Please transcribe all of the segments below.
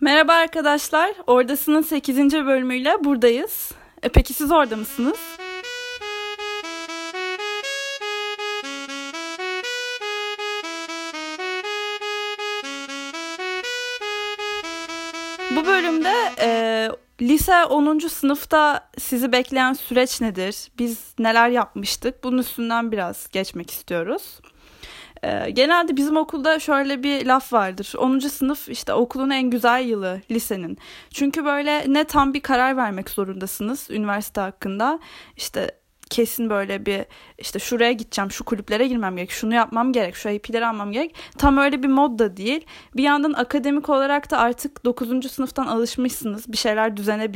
Merhaba arkadaşlar. Oradasının 8. bölümüyle buradayız. E peki siz orada mısınız? Bu bölümde e, lise 10. sınıfta sizi bekleyen süreç nedir? Biz neler yapmıştık? Bunun üstünden biraz geçmek istiyoruz. E, genelde bizim okulda şöyle bir laf vardır. 10. sınıf işte okulun en güzel yılı lisenin. Çünkü böyle ne tam bir karar vermek zorundasınız üniversite hakkında. İşte kesin böyle bir işte şuraya gideceğim, şu kulüplere girmem gerek, şunu yapmam gerek, şu IP'leri almam gerek. Tam öyle bir mod da değil. Bir yandan akademik olarak da artık 9. sınıftan alışmışsınız. Bir şeyler düzene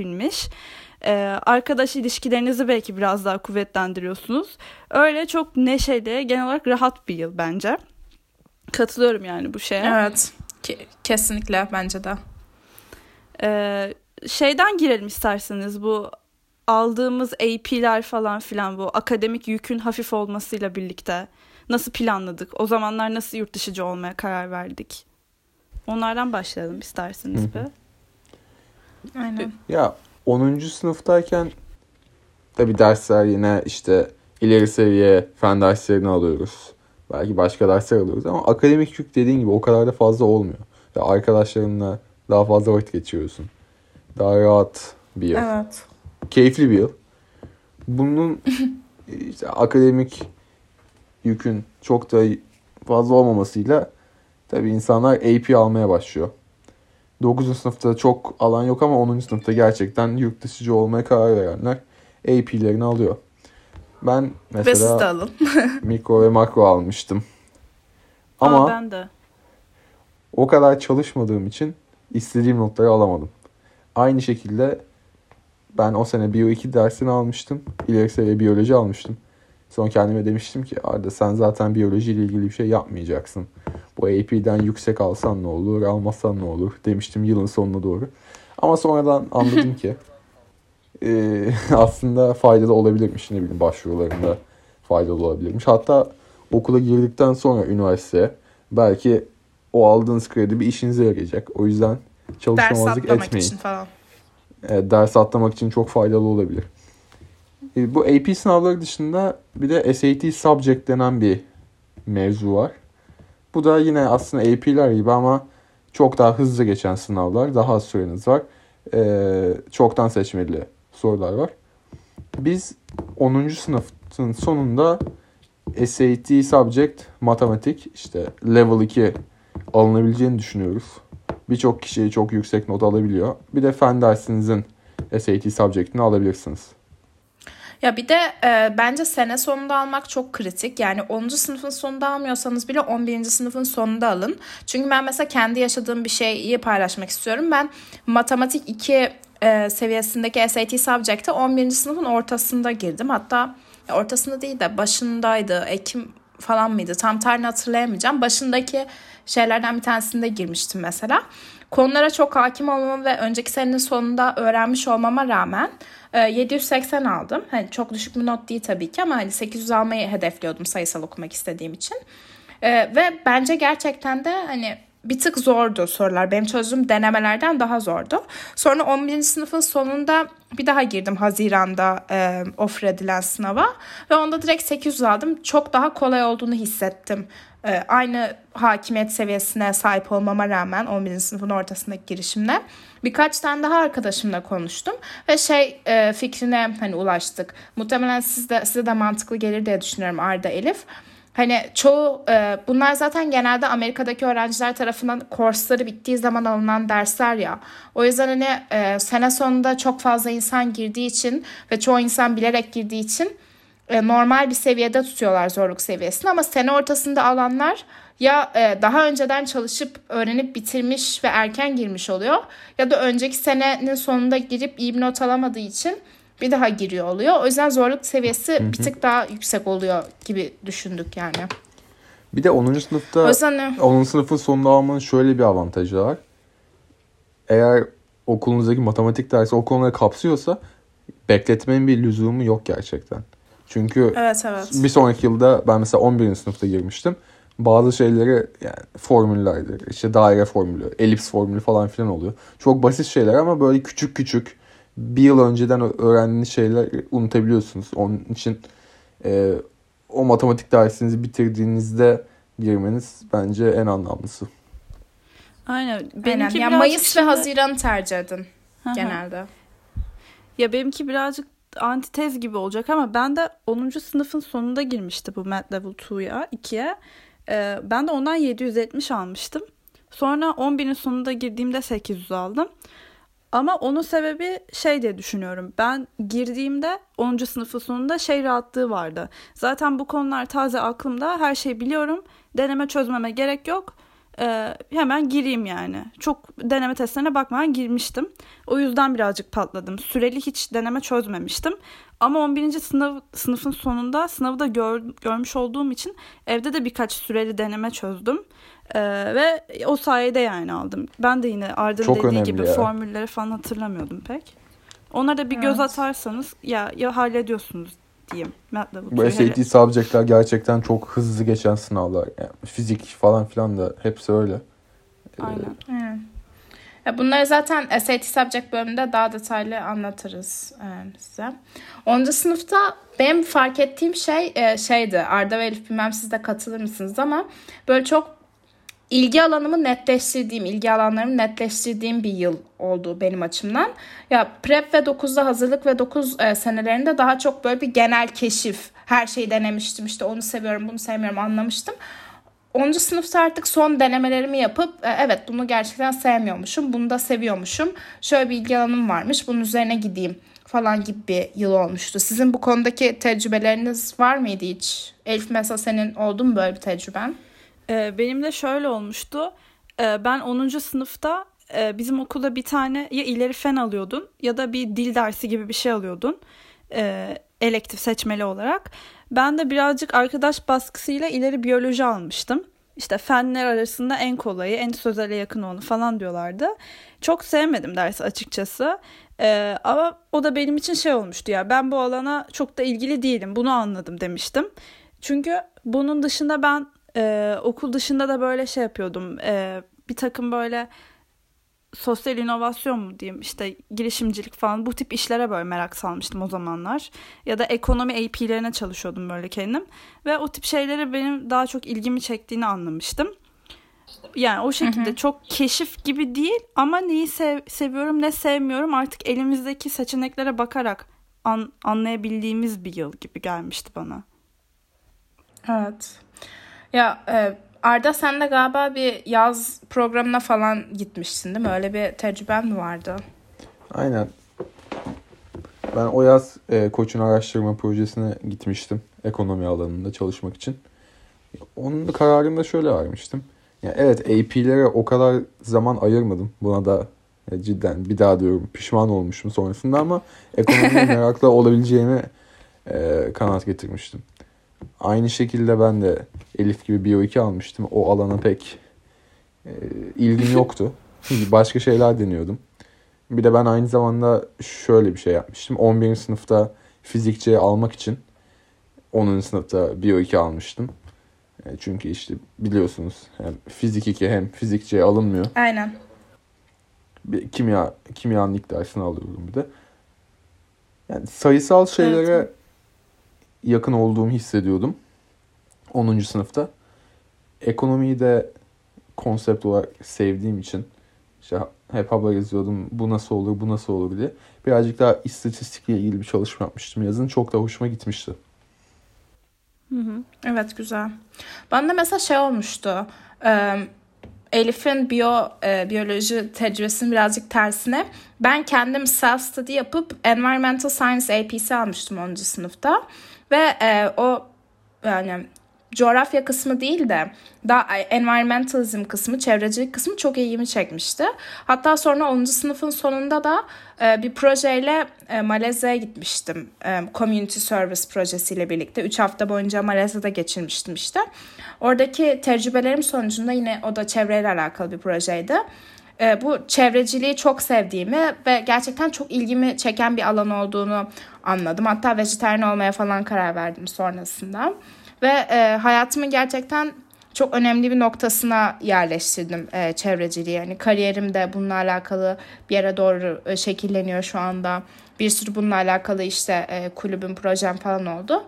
Ee, arkadaş ilişkilerinizi belki biraz daha kuvvetlendiriyorsunuz. Öyle çok neşeli, genel olarak rahat bir yıl bence. Katılıyorum yani bu şeye. Evet. Ke- kesinlikle bence de. Ee, şeyden girelim isterseniz bu aldığımız AP'ler falan filan bu akademik yükün hafif olmasıyla birlikte nasıl planladık? O zamanlar nasıl yurt dışıcı olmaya karar verdik? Onlardan başlayalım isterseniz bir. Aynen. Ya 10. sınıftayken tabi dersler yine işte ileri seviye fen derslerini alıyoruz. Belki başka dersler alıyoruz ama akademik yük dediğin gibi o kadar da fazla olmuyor. Ya arkadaşlarınla daha fazla vakit geçiriyorsun. Daha rahat bir yıl. Evet. Keyifli bir yıl. Bunun işte akademik yükün çok da fazla olmamasıyla tabi insanlar AP almaya başlıyor. 9. sınıfta çok alan yok ama 10. sınıfta gerçekten yurt dışıcı olmaya karar verenler AP'lerini alıyor. Ben Ve siz de mesela alın. mikro ve makro almıştım. Ama Aa, ben de. o kadar çalışmadığım için istediğim notları alamadım. Aynı şekilde ben o sene Bio 2 dersini almıştım. İleri seviye biyoloji almıştım. Sonra kendime demiştim ki Arda sen zaten biyoloji ile ilgili bir şey yapmayacaksın. Bu AP'den yüksek alsan ne olur, almasan ne olur demiştim yılın sonuna doğru. Ama sonradan anladım ki e, aslında faydalı olabilirmiş ne bileyim başvurularında faydalı olabilirmiş. Hatta okula girdikten sonra üniversiteye belki o aldığınız kredi bir işinize yarayacak. O yüzden Ders çalışmamazlık atlamak etmeyin. için falan. E, ders atlamak için çok faydalı olabilir. E, bu AP sınavları dışında bir de SAT Subject denen bir mevzu var. Bu da yine aslında AP'ler gibi ama çok daha hızlı geçen sınavlar. Daha az süreniz var. E, çoktan seçmeli sorular var. Biz 10. sınıfın sonunda SAT Subject Matematik işte Level 2 alınabileceğini düşünüyoruz. Birçok kişi çok yüksek not alabiliyor. Bir de fen dersinizin SAT Subject'ini alabilirsiniz. Ya bir de e, bence sene sonunda almak çok kritik. Yani 10. sınıfın sonunda almıyorsanız bile 11. sınıfın sonunda alın. Çünkü ben mesela kendi yaşadığım bir şeyi paylaşmak istiyorum. Ben matematik 2 e, seviyesindeki SAT Subject'e 11. sınıfın ortasında girdim. Hatta ortasında değil de başındaydı. Ekim falan mıydı? Tam tarihini hatırlayamayacağım. Başındaki şeylerden bir tanesinde girmiştim mesela. Konulara çok hakim olmama ve önceki senenin sonunda öğrenmiş olmama rağmen 780 aldım. Hani çok düşük bir not değil tabii ki ama hani 800 almayı hedefliyordum sayısal okumak istediğim için. Ve bence gerçekten de hani bir tık zordu sorular. Benim çözdüğüm denemelerden daha zordu. Sonra 11. sınıfın sonunda bir daha girdim Haziran'da e, offer edilen sınava. Ve onda direkt 800 aldım. Çok daha kolay olduğunu hissettim. E, aynı hakimiyet seviyesine sahip olmama rağmen 11. sınıfın ortasındaki girişimle. Birkaç tane daha arkadaşımla konuştum. Ve şey e, fikrine hani ulaştık. Muhtemelen siz de, size de mantıklı gelir diye düşünüyorum Arda Elif. Hani çoğu e, bunlar zaten genelde Amerika'daki öğrenciler tarafından kursları bittiği zaman alınan dersler ya. O yüzden hani e, sene sonunda çok fazla insan girdiği için ve çoğu insan bilerek girdiği için e, normal bir seviyede tutuyorlar zorluk seviyesini ama sene ortasında alanlar ya e, daha önceden çalışıp öğrenip bitirmiş ve erken girmiş oluyor ya da önceki senenin sonunda girip iyi bir not alamadığı için bir daha giriyor oluyor. O yüzden zorluk seviyesi Hı hı. bir tık daha yüksek oluyor gibi düşündük yani. Bir de 10. sınıfta O yüzden e, 10. sınıfın sonunda almanın şöyle bir avantajı var. Eğer okulunuzdaki matematik dersi o konuları kapsıyorsa bekletmenin bir lüzumu yok gerçekten. Çünkü evet evet. bir sonraki yılda ben mesela 11. sınıfta girmiştim. bazı şeyleri yani formüllerdir. İşte daire formülü, elips formülü falan filan oluyor. Çok basit şeyler ama böyle küçük küçük bir yıl önceden öğrendiğiniz şeyler unutabiliyorsunuz. Onun için e, o matematik dersinizi bitirdiğinizde girmeniz bence en anlamlısı. Aynen. Benimki Aynen. Yani Mayıs şimdi... ve Haziran tercih edin genelde. Ya benimki birazcık antitez gibi olacak ama ben de 10. sınıfın sonunda girmişti bu Math Level 2'ya, 2'ye. Ee, ben de ondan 770 almıştım. Sonra 11'in sonunda girdiğimde 800 aldım. Ama onun sebebi şey diye düşünüyorum. Ben girdiğimde 10. sınıfın sonunda şey rahatlığı vardı. Zaten bu konular taze aklımda. Her şeyi biliyorum. Deneme çözmeme gerek yok. Ee, hemen gireyim yani. Çok deneme testlerine bakmadan girmiştim. O yüzden birazcık patladım. Süreli hiç deneme çözmemiştim. Ama 11. sınav sınıfın sonunda sınavı da gör, görmüş olduğum için evde de birkaç süreli deneme çözdüm. Ee, ve o sayede yani aldım. Ben de yine Arda'nın dediği gibi ya. formülleri falan hatırlamıyordum pek. Onlara da bir evet. göz atarsanız ya ya hallediyorsunuz diyeyim. Bu SAT subject'ler gerçekten çok hızlı geçen sınavlar. Yani fizik falan filan da hepsi öyle. Ee, Aynen. Ya bunları zaten SAT subject bölümünde daha detaylı anlatırız e, size. 10. sınıfta benim fark ettiğim şey e, şeydi. Arda ve Elif bilmem siz de katılır mısınız ama böyle çok ilgi alanımı netleştirdiğim, ilgi alanlarımı netleştirdiğim bir yıl oldu benim açımdan. Ya prep ve 9'da hazırlık ve 9 e, senelerinde daha çok böyle bir genel keşif. Her şeyi denemiştim işte onu seviyorum bunu sevmiyorum anlamıştım. 10. sınıfta artık son denemelerimi yapıp e, evet bunu gerçekten sevmiyormuşum, bunu da seviyormuşum. Şöyle bir ilgi alanım varmış, bunun üzerine gideyim falan gibi bir yıl olmuştu. Sizin bu konudaki tecrübeleriniz var mıydı hiç? Elif mesela senin oldu mu böyle bir tecrüben? Ee, benim de şöyle olmuştu. Ee, ben 10. sınıfta e, bizim okulda bir tane ya ileri fen alıyordun ya da bir dil dersi gibi bir şey alıyordun. E, elektif seçmeli olarak. Ben de birazcık arkadaş baskısıyla ileri biyoloji almıştım. İşte fenler arasında en kolayı, en sözele yakın onu falan diyorlardı. Çok sevmedim dersi açıkçası. Ee, ama o da benim için şey olmuştu ya ben bu alana çok da ilgili değilim bunu anladım demiştim. Çünkü bunun dışında ben e, okul dışında da böyle şey yapıyordum. E, bir takım böyle sosyal inovasyon mu diyeyim işte girişimcilik falan bu tip işlere böyle merak salmıştım o zamanlar. Ya da ekonomi AP'lerine çalışıyordum böyle kendim. Ve o tip şeyleri benim daha çok ilgimi çektiğini anlamıştım. Yani o şekilde hı hı. çok keşif gibi değil ama neyi sev seviyorum ne sevmiyorum artık elimizdeki seçeneklere bakarak an anlayabildiğimiz bir yıl gibi gelmişti bana. Evet. Ya e, Arda sen de galiba bir yaz programına falan gitmişsin değil mi? Öyle bir tecrüben mi vardı? Aynen. Ben o yaz e, Koç'un araştırma projesine gitmiştim. Ekonomi alanında çalışmak için. Onun da kararını da şöyle vermiştim. Yani evet AP'lere o kadar zaman ayırmadım. Buna da e, cidden bir daha diyorum pişman olmuşum sonrasında ama ekonomiye meraklı olabileceğimi e, kanaat getirmiştim. Aynı şekilde ben de Elif gibi Bio 2 almıştım. O alana pek e, ilgim yoktu. Başka şeyler deniyordum. Bir de ben aynı zamanda şöyle bir şey yapmıştım. 11. sınıfta fizikçi almak için 10. sınıfta Bio 2 almıştım. E, çünkü işte biliyorsunuz hem fizik 2 hem fizikçi alınmıyor. Aynen. Bir kimya kimyanın ilk dersini alıyorum bir de. Yani sayısal şeylere evet yakın olduğumu hissediyordum. 10. sınıfta. Ekonomiyi de konsept olarak sevdiğim için işte hep haber yazıyordum bu nasıl olur bu nasıl olur diye. Birazcık daha istatistikle ilgili bir çalışma yapmıştım yazın. Çok da hoşuma gitmişti. Evet güzel. Ben de mesela şey olmuştu. Elif'in biyo biyoloji tecrübesinin birazcık tersine ben kendim self study yapıp environmental science AP'si almıştım 10. sınıfta. Ve e, o yani coğrafya kısmı değil de daha environmentalism kısmı, çevrecilik kısmı çok ilgimi çekmişti. Hatta sonra 10. sınıfın sonunda da e, bir projeyle e, Malezya'ya gitmiştim. E, Community Service projesiyle birlikte. 3 hafta boyunca Malezya'da geçirmiştim işte. Oradaki tecrübelerim sonucunda yine o da çevreyle alakalı bir projeydi. E, bu çevreciliği çok sevdiğimi ve gerçekten çok ilgimi çeken bir alan olduğunu anladım. Hatta vejetaryen olmaya falan karar verdim sonrasında. Ve e, gerçekten çok önemli bir noktasına yerleştirdim e, çevreciliği. Yani kariyerim de bununla alakalı bir yere doğru e, şekilleniyor şu anda. Bir sürü bununla alakalı işte e, kulübüm, projem falan oldu.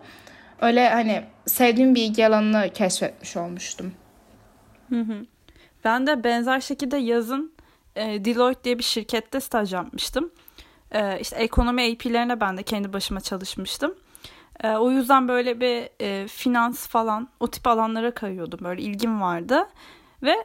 Öyle hani sevdiğim bir ilgi alanını keşfetmiş olmuştum. Hı hı. Ben de benzer şekilde yazın e, Deloitte diye bir şirkette staj yapmıştım. E, işte ekonomi AP'lerine ben de kendi başıma çalışmıştım. E, o yüzden böyle bir e, finans falan o tip alanlara kayıyordum. Böyle ilgim vardı. Ve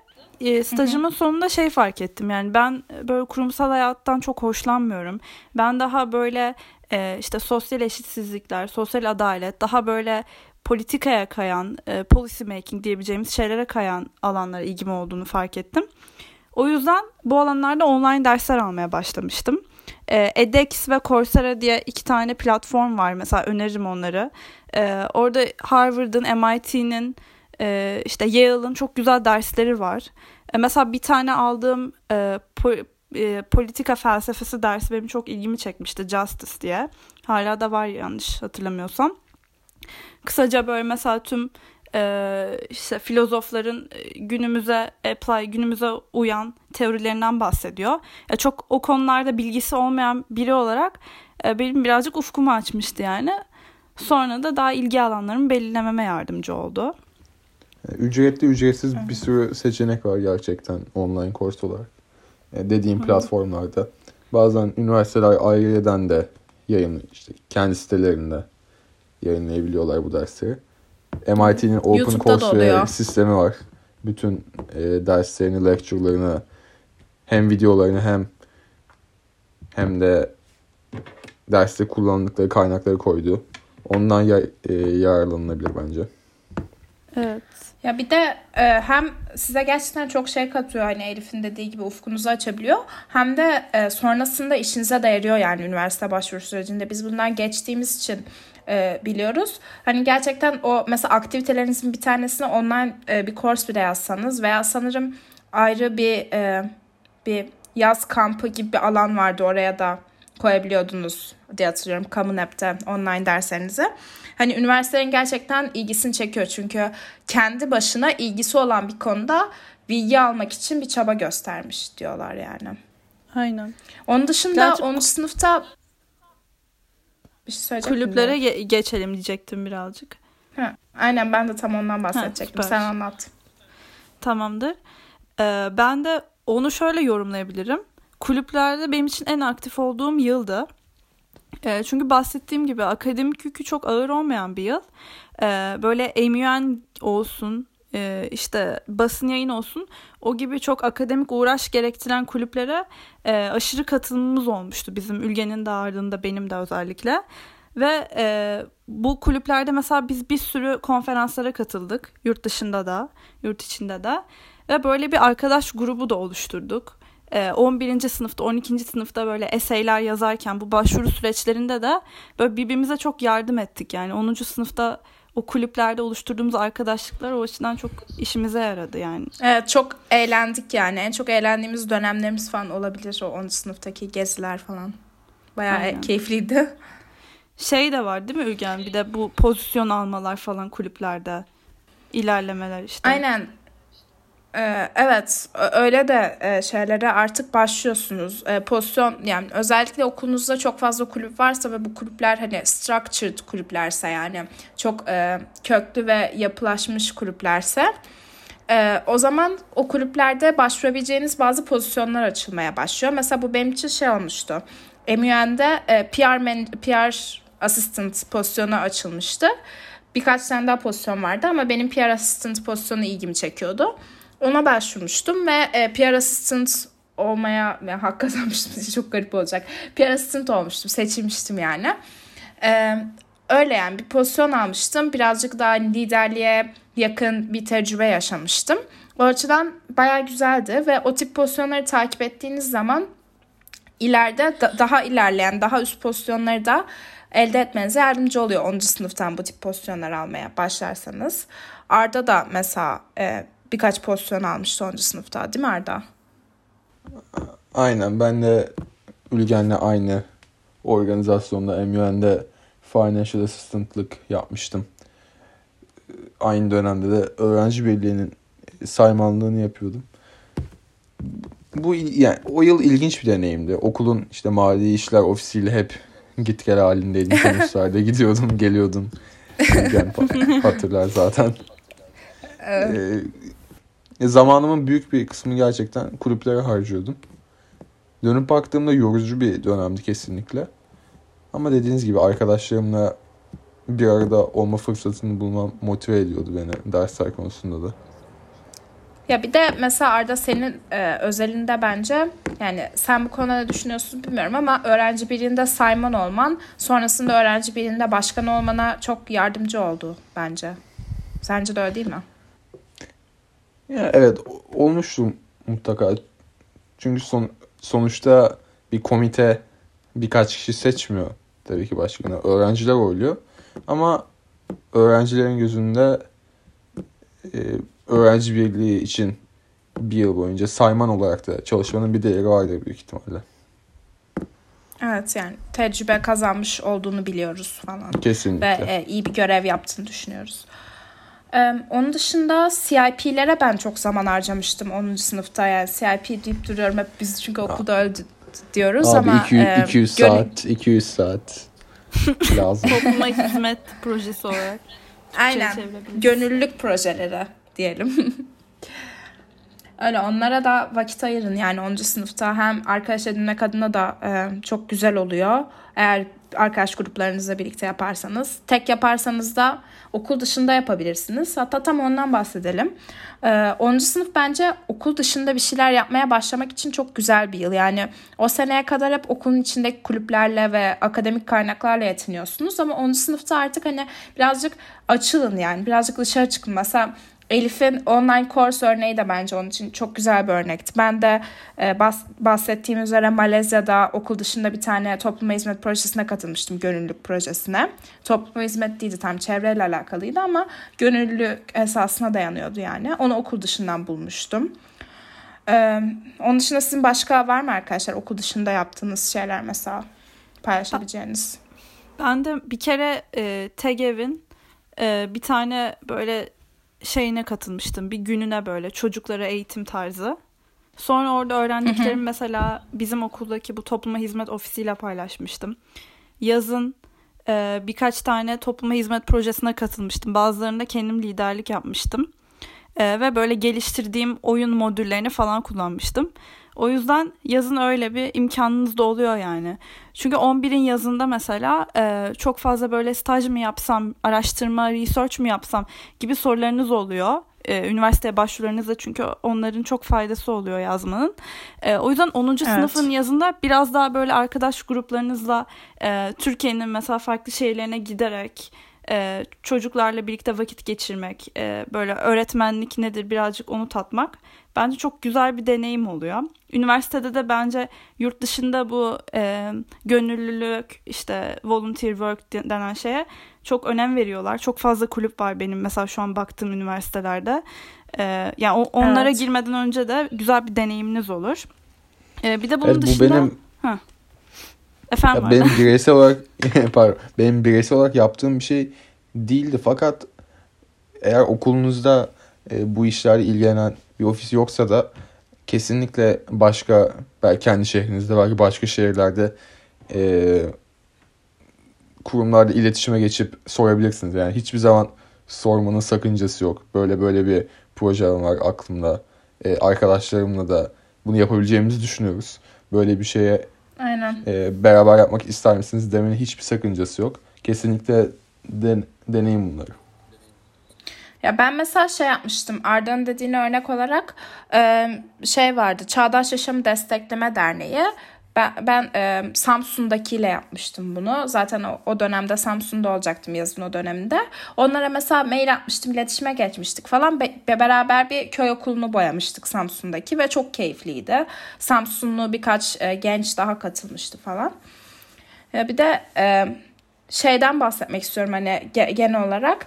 e, stajımın sonunda şey fark ettim. Yani ben böyle kurumsal hayattan çok hoşlanmıyorum. Ben daha böyle e, işte sosyal eşitsizlikler, sosyal adalet, daha böyle politikaya kayan, e, policy making diyebileceğimiz şeylere kayan alanlara ilgim olduğunu fark ettim. O yüzden bu alanlarda online dersler almaya başlamıştım. E, edX ve Coursera diye iki tane platform var. Mesela öneririm onları. E, orada Harvard'ın, MIT'nin, e, işte Yale'ın çok güzel dersleri var. E, mesela bir tane aldığım e, e, politika felsefesi dersi benim çok ilgimi çekmişti. Justice diye. Hala da var yanlış hatırlamıyorsam. Kısaca böyle mesela tüm e, işte filozofların günümüze apply, günümüze uyan teorilerinden bahsediyor. Ya çok o konularda bilgisi olmayan biri olarak e, benim birazcık ufkumu açmıştı yani. Sonra da daha ilgi alanlarımı belirlememe yardımcı oldu. Ücretli ücretsiz bir sürü seçenek var gerçekten online kurs olarak. Dediğim platformlarda. Bazen üniversiteler aileden de yayın işte kendi sitelerinde yayınlayabiliyorlar bu dersleri. MIT'nin Open Coursera sistemi var. Bütün e, derslerini, lecture'larını hem videolarını hem hem de derste kullandıkları kaynakları koydu. Ondan yar, e, yararlanılabilir bence. Evet. Ya bir de e, hem size gerçekten çok şey katıyor hani Elif'in dediği gibi ufkunuzu açabiliyor. Hem de e, sonrasında işinize de yarıyor yani üniversite başvuru sürecinde. Biz bundan geçtiğimiz için e, biliyoruz. Hani gerçekten o mesela aktivitelerinizin bir tanesine online e, bir kurs bile yazsanız veya sanırım ayrı bir e, bir yaz kampı gibi bir alan vardı oraya da koyabiliyordunuz diye hatırlıyorum Common online derslerinizi. Hani üniversitelerin gerçekten ilgisini çekiyor çünkü kendi başına ilgisi olan bir konuda bilgi almak için bir çaba göstermiş diyorlar yani. Aynen. Onun dışında Gerçi... 10. sınıfta bir şey Kulüplere ge- geçelim diyecektim birazcık. Ha, aynen ben de tam ondan bahsedecektim. Ha, Sen anlat. Tamamdır. Ee, ben de onu şöyle yorumlayabilirim. Kulüplerde benim için en aktif olduğum yıldı. E, çünkü bahsettiğim gibi akademik yükü çok ağır olmayan bir yıl. E, böyle MUN olsun, e, işte basın yayın olsun o gibi çok akademik uğraş gerektiren kulüplere e, aşırı katılımımız olmuştu bizim Ülge'nin de ağırlığında benim de özellikle. Ve e, bu kulüplerde mesela biz bir sürü konferanslara katıldık. Yurt dışında da, yurt içinde de. Ve böyle bir arkadaş grubu da oluşturduk. 11. Ee, sınıfta 12. sınıfta böyle eseyler yazarken bu başvuru süreçlerinde de böyle birbirimize çok yardım ettik. Yani 10. sınıfta o kulüplerde oluşturduğumuz arkadaşlıklar o açıdan çok işimize yaradı yani. Evet çok eğlendik yani. En çok eğlendiğimiz dönemlerimiz falan olabilir o 10. sınıftaki geziler falan. Bayağı Aynen. keyifliydi. Şey de var değil mi Ülgen? Bir de bu pozisyon almalar falan kulüplerde ilerlemeler işte. Aynen. Ee, evet öyle de e, şeylere artık başlıyorsunuz. Ee, pozisyon yani özellikle okulunuzda çok fazla kulüp varsa ve bu kulüpler hani structured kulüplerse yani çok e, köklü ve yapılaşmış kulüplerse e, o zaman o kulüplerde başvurabileceğiniz bazı pozisyonlar açılmaya başlıyor. Mesela bu benim için şey olmuştu. MUN'de PR, man, PR assistant pozisyonu açılmıştı. Birkaç tane daha pozisyon vardı ama benim PR assistant pozisyonu ilgimi çekiyordu. Ona başvurmuştum ve e, PR assistant olmaya yani hak kazanmıştım. Çok garip olacak. PR assistant olmuştum. Seçilmiştim yani. E, öyle yani bir pozisyon almıştım. Birazcık daha liderliğe yakın bir tecrübe yaşamıştım. O açıdan baya güzeldi ve o tip pozisyonları takip ettiğiniz zaman ileride da, daha ilerleyen, daha üst pozisyonları da elde etmenize yardımcı oluyor 10. sınıftan bu tip pozisyonlar almaya başlarsanız. Arda da mesela e, birkaç pozisyon almıştı 10. sınıfta değil mi Arda? Aynen ben de Ülgen'le aynı organizasyonda MUN'de Financial Assistant'lık yapmıştım. aynı dönemde de öğrenci birliğinin saymanlığını yapıyordum. Bu yani o yıl ilginç bir deneyimdi. Okulun işte mali işler ofisiyle hep git gel halindeydim. Teneffüslerde gidiyordum, geliyordum. Yani hatırlar zaten. Evet. Ee, zamanımın büyük bir kısmını gerçekten kulüplere harcıyordum. Dönüp baktığımda yorucu bir dönemdi kesinlikle. Ama dediğiniz gibi arkadaşlarımla bir arada olma fırsatını bulmam motive ediyordu beni dersler konusunda da. Ya bir de mesela Arda senin e, özelinde bence yani sen bu konuda ne düşünüyorsun bilmiyorum ama öğrenci birinde sayman olman sonrasında öğrenci birinde başkan olmana çok yardımcı oldu bence. Sence de öyle değil mi? Ya evet olmuştu mutlaka. Çünkü son, sonuçta bir komite birkaç kişi seçmiyor tabii ki başkanı. Öğrenciler oluyor. Ama öğrencilerin gözünde e, öğrenci birliği için bir yıl boyunca sayman olarak da çalışmanın bir değeri vardır büyük ihtimalle. Evet yani tecrübe kazanmış olduğunu biliyoruz falan. Kesinlikle. Ve e, iyi bir görev yaptığını düşünüyoruz. Ee, onun dışında CIP'lere ben çok zaman harcamıştım 10. sınıfta yani CIP deyip duruyorum hep biz çünkü okulda öldü diyoruz Abi ama 200, e, 200 saat 200 saat lazım. Topluma hizmet projesi olarak. Aynen. Gönüllülük projeleri diyelim. Öyle onlara da vakit ayırın yani 10. sınıfta hem arkadaş edinmek adına da e, çok güzel oluyor. Eğer arkadaş gruplarınızla birlikte yaparsanız. Tek yaparsanız da okul dışında yapabilirsiniz. Hatta tam ondan bahsedelim. Ee, 10. sınıf bence okul dışında bir şeyler yapmaya başlamak için çok güzel bir yıl. Yani o seneye kadar hep okulun içindeki kulüplerle ve akademik kaynaklarla yetiniyorsunuz. Ama 10. sınıfta artık hani birazcık açılın yani. Birazcık dışarı çıkın. Mesela Elif'in online course örneği de bence onun için çok güzel bir örnekti. Ben de e, bahs- bahsettiğim üzere Malezya'da okul dışında bir tane topluma hizmet projesine katılmıştım. Gönüllülük projesine. Topluma hizmet değildi tam çevreyle alakalıydı ama gönüllülük esasına dayanıyordu yani. Onu okul dışından bulmuştum. Ee, onun dışında sizin başka var mı arkadaşlar okul dışında yaptığınız şeyler mesela paylaşabileceğiniz? Ben de bir kere e, TEGEV'in e, bir tane böyle şeyine katılmıştım. Bir gününe böyle çocuklara eğitim tarzı. Sonra orada öğrendiklerimi mesela bizim okuldaki bu topluma hizmet ofisiyle paylaşmıştım. Yazın e, birkaç tane topluma hizmet projesine katılmıştım. Bazılarında kendim liderlik yapmıştım. E, ve böyle geliştirdiğim oyun modüllerini falan kullanmıştım. O yüzden yazın öyle bir imkanınız da oluyor yani. Çünkü 11'in yazında mesela e, çok fazla böyle staj mı yapsam, araştırma, research mu yapsam gibi sorularınız oluyor. E, üniversiteye başvurularınızda çünkü onların çok faydası oluyor yazmanın. E, o yüzden 10. Evet. sınıfın yazında biraz daha böyle arkadaş gruplarınızla e, Türkiye'nin mesela farklı şehirlerine giderek e, çocuklarla birlikte vakit geçirmek, e, böyle öğretmenlik nedir birazcık onu tatmak bence çok güzel bir deneyim oluyor. Üniversitede de bence yurt dışında bu e, gönüllülük, işte volunteer work denen şeye çok önem veriyorlar. Çok fazla kulüp var benim mesela şu an baktığım üniversitelerde. E, yani o, onlara evet. girmeden önce de güzel bir deneyiminiz olur. E, bir de bunun evet, bu dışında... Benim... Heh. Efendim ya benim bireysel olarak pardon, benim bireysel olarak yaptığım bir şey değildi fakat eğer okulunuzda e, bu işlerle ilgilenen bir ofis yoksa da kesinlikle başka belki kendi şehrinizde belki başka şehirlerde e, kurumlarda iletişime geçip sorabilirsiniz. Yani hiçbir zaman sormanın sakıncası yok. Böyle böyle bir proje var aklımda. E, arkadaşlarımla da bunu yapabileceğimizi düşünüyoruz. Böyle bir şeye Aynen. E, beraber yapmak ister misiniz demenin hiçbir sakıncası yok. Kesinlikle den, deneyim bunları. Ya ben mesela şey yapmıştım. Arda'nın dediğine örnek olarak e, şey vardı. Çağdaş Yaşamı Destekleme Derneği. Ben, ben e, Samsun'dakiyle yapmıştım bunu. Zaten o, o dönemde Samsun'da olacaktım yazın o döneminde. Onlara mesela mail atmıştım, iletişime geçmiştik falan. Be, beraber bir köy okulunu boyamıştık Samsun'daki ve çok keyifliydi. Samsunlu birkaç e, genç daha katılmıştı falan. E, bir de e, şeyden bahsetmek istiyorum hani genel olarak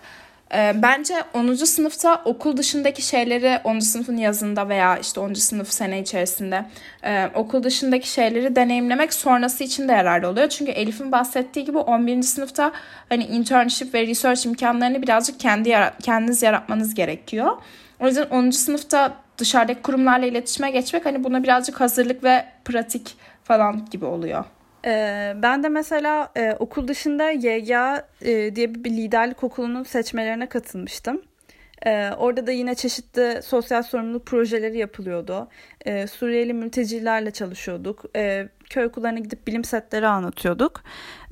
bence 10. sınıfta okul dışındaki şeyleri 10. sınıfın yazında veya işte 10. sınıf sene içerisinde e, okul dışındaki şeyleri deneyimlemek sonrası için de yararlı oluyor. Çünkü Elif'in bahsettiği gibi 11. sınıfta hani internship ve research imkanlarını birazcık kendi kendiniz yaratmanız gerekiyor. O yüzden 10. sınıfta dışarıdaki kurumlarla iletişime geçmek hani buna birazcık hazırlık ve pratik falan gibi oluyor. Ee, ben de mesela e, okul dışında YGA e, diye bir liderlik okulunun seçmelerine katılmıştım. Ee, orada da yine çeşitli sosyal sorumluluk projeleri yapılıyordu. Ee, Suriyeli mültecilerle çalışıyorduk. Ee, köy okullarına gidip bilim setleri anlatıyorduk.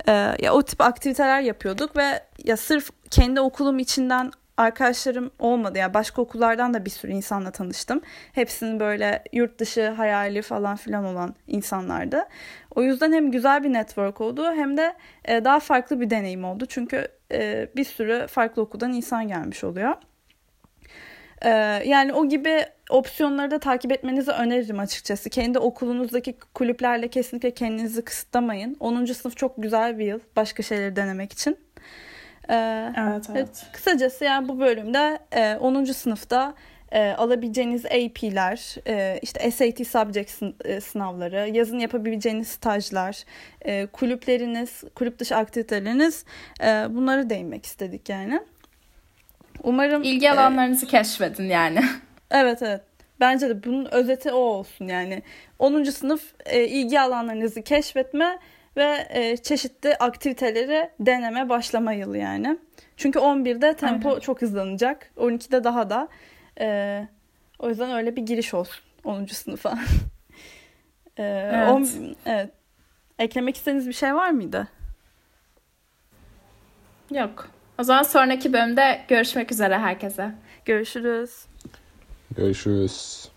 Ee, ya o tip aktiviteler yapıyorduk ve ya sırf kendi okulum içinden arkadaşlarım olmadı. Yani başka okullardan da bir sürü insanla tanıştım. Hepsinin böyle yurt dışı hayali falan filan olan insanlardı. O yüzden hem güzel bir network oldu hem de e, daha farklı bir deneyim oldu. Çünkü e, bir sürü farklı okuldan insan gelmiş oluyor. E, yani o gibi opsiyonları da takip etmenizi öneririm açıkçası. Kendi okulunuzdaki kulüplerle kesinlikle kendinizi kısıtlamayın. 10. sınıf çok güzel bir yıl başka şeyleri denemek için. Ee, evet, evet. Kısacası yani bu bölümde 10. E, sınıfta e, alabileceğiniz AP'ler, e, işte SAT subject sınavları, yazın yapabileceğiniz stajlar, kulüpleriniz, kulüp dışı aktiviteleriniz bunları değinmek istedik yani. Umarım ilgi alanlarınızı e, keşfedin yani. Evet evet. Bence de bunun özeti o olsun yani. 10. sınıf e, ilgi alanlarınızı keşfetme ve e, çeşitli aktiviteleri deneme başlama yılı yani. Çünkü 11'de tempo Aynen. çok hızlanacak. 12'de daha da. E, o yüzden öyle bir giriş olsun 10. sınıfa. e, evet. On, evet. Eklemek istediğiniz bir şey var mıydı? Yok. O zaman sonraki bölümde görüşmek üzere herkese. Görüşürüz. Görüşürüz.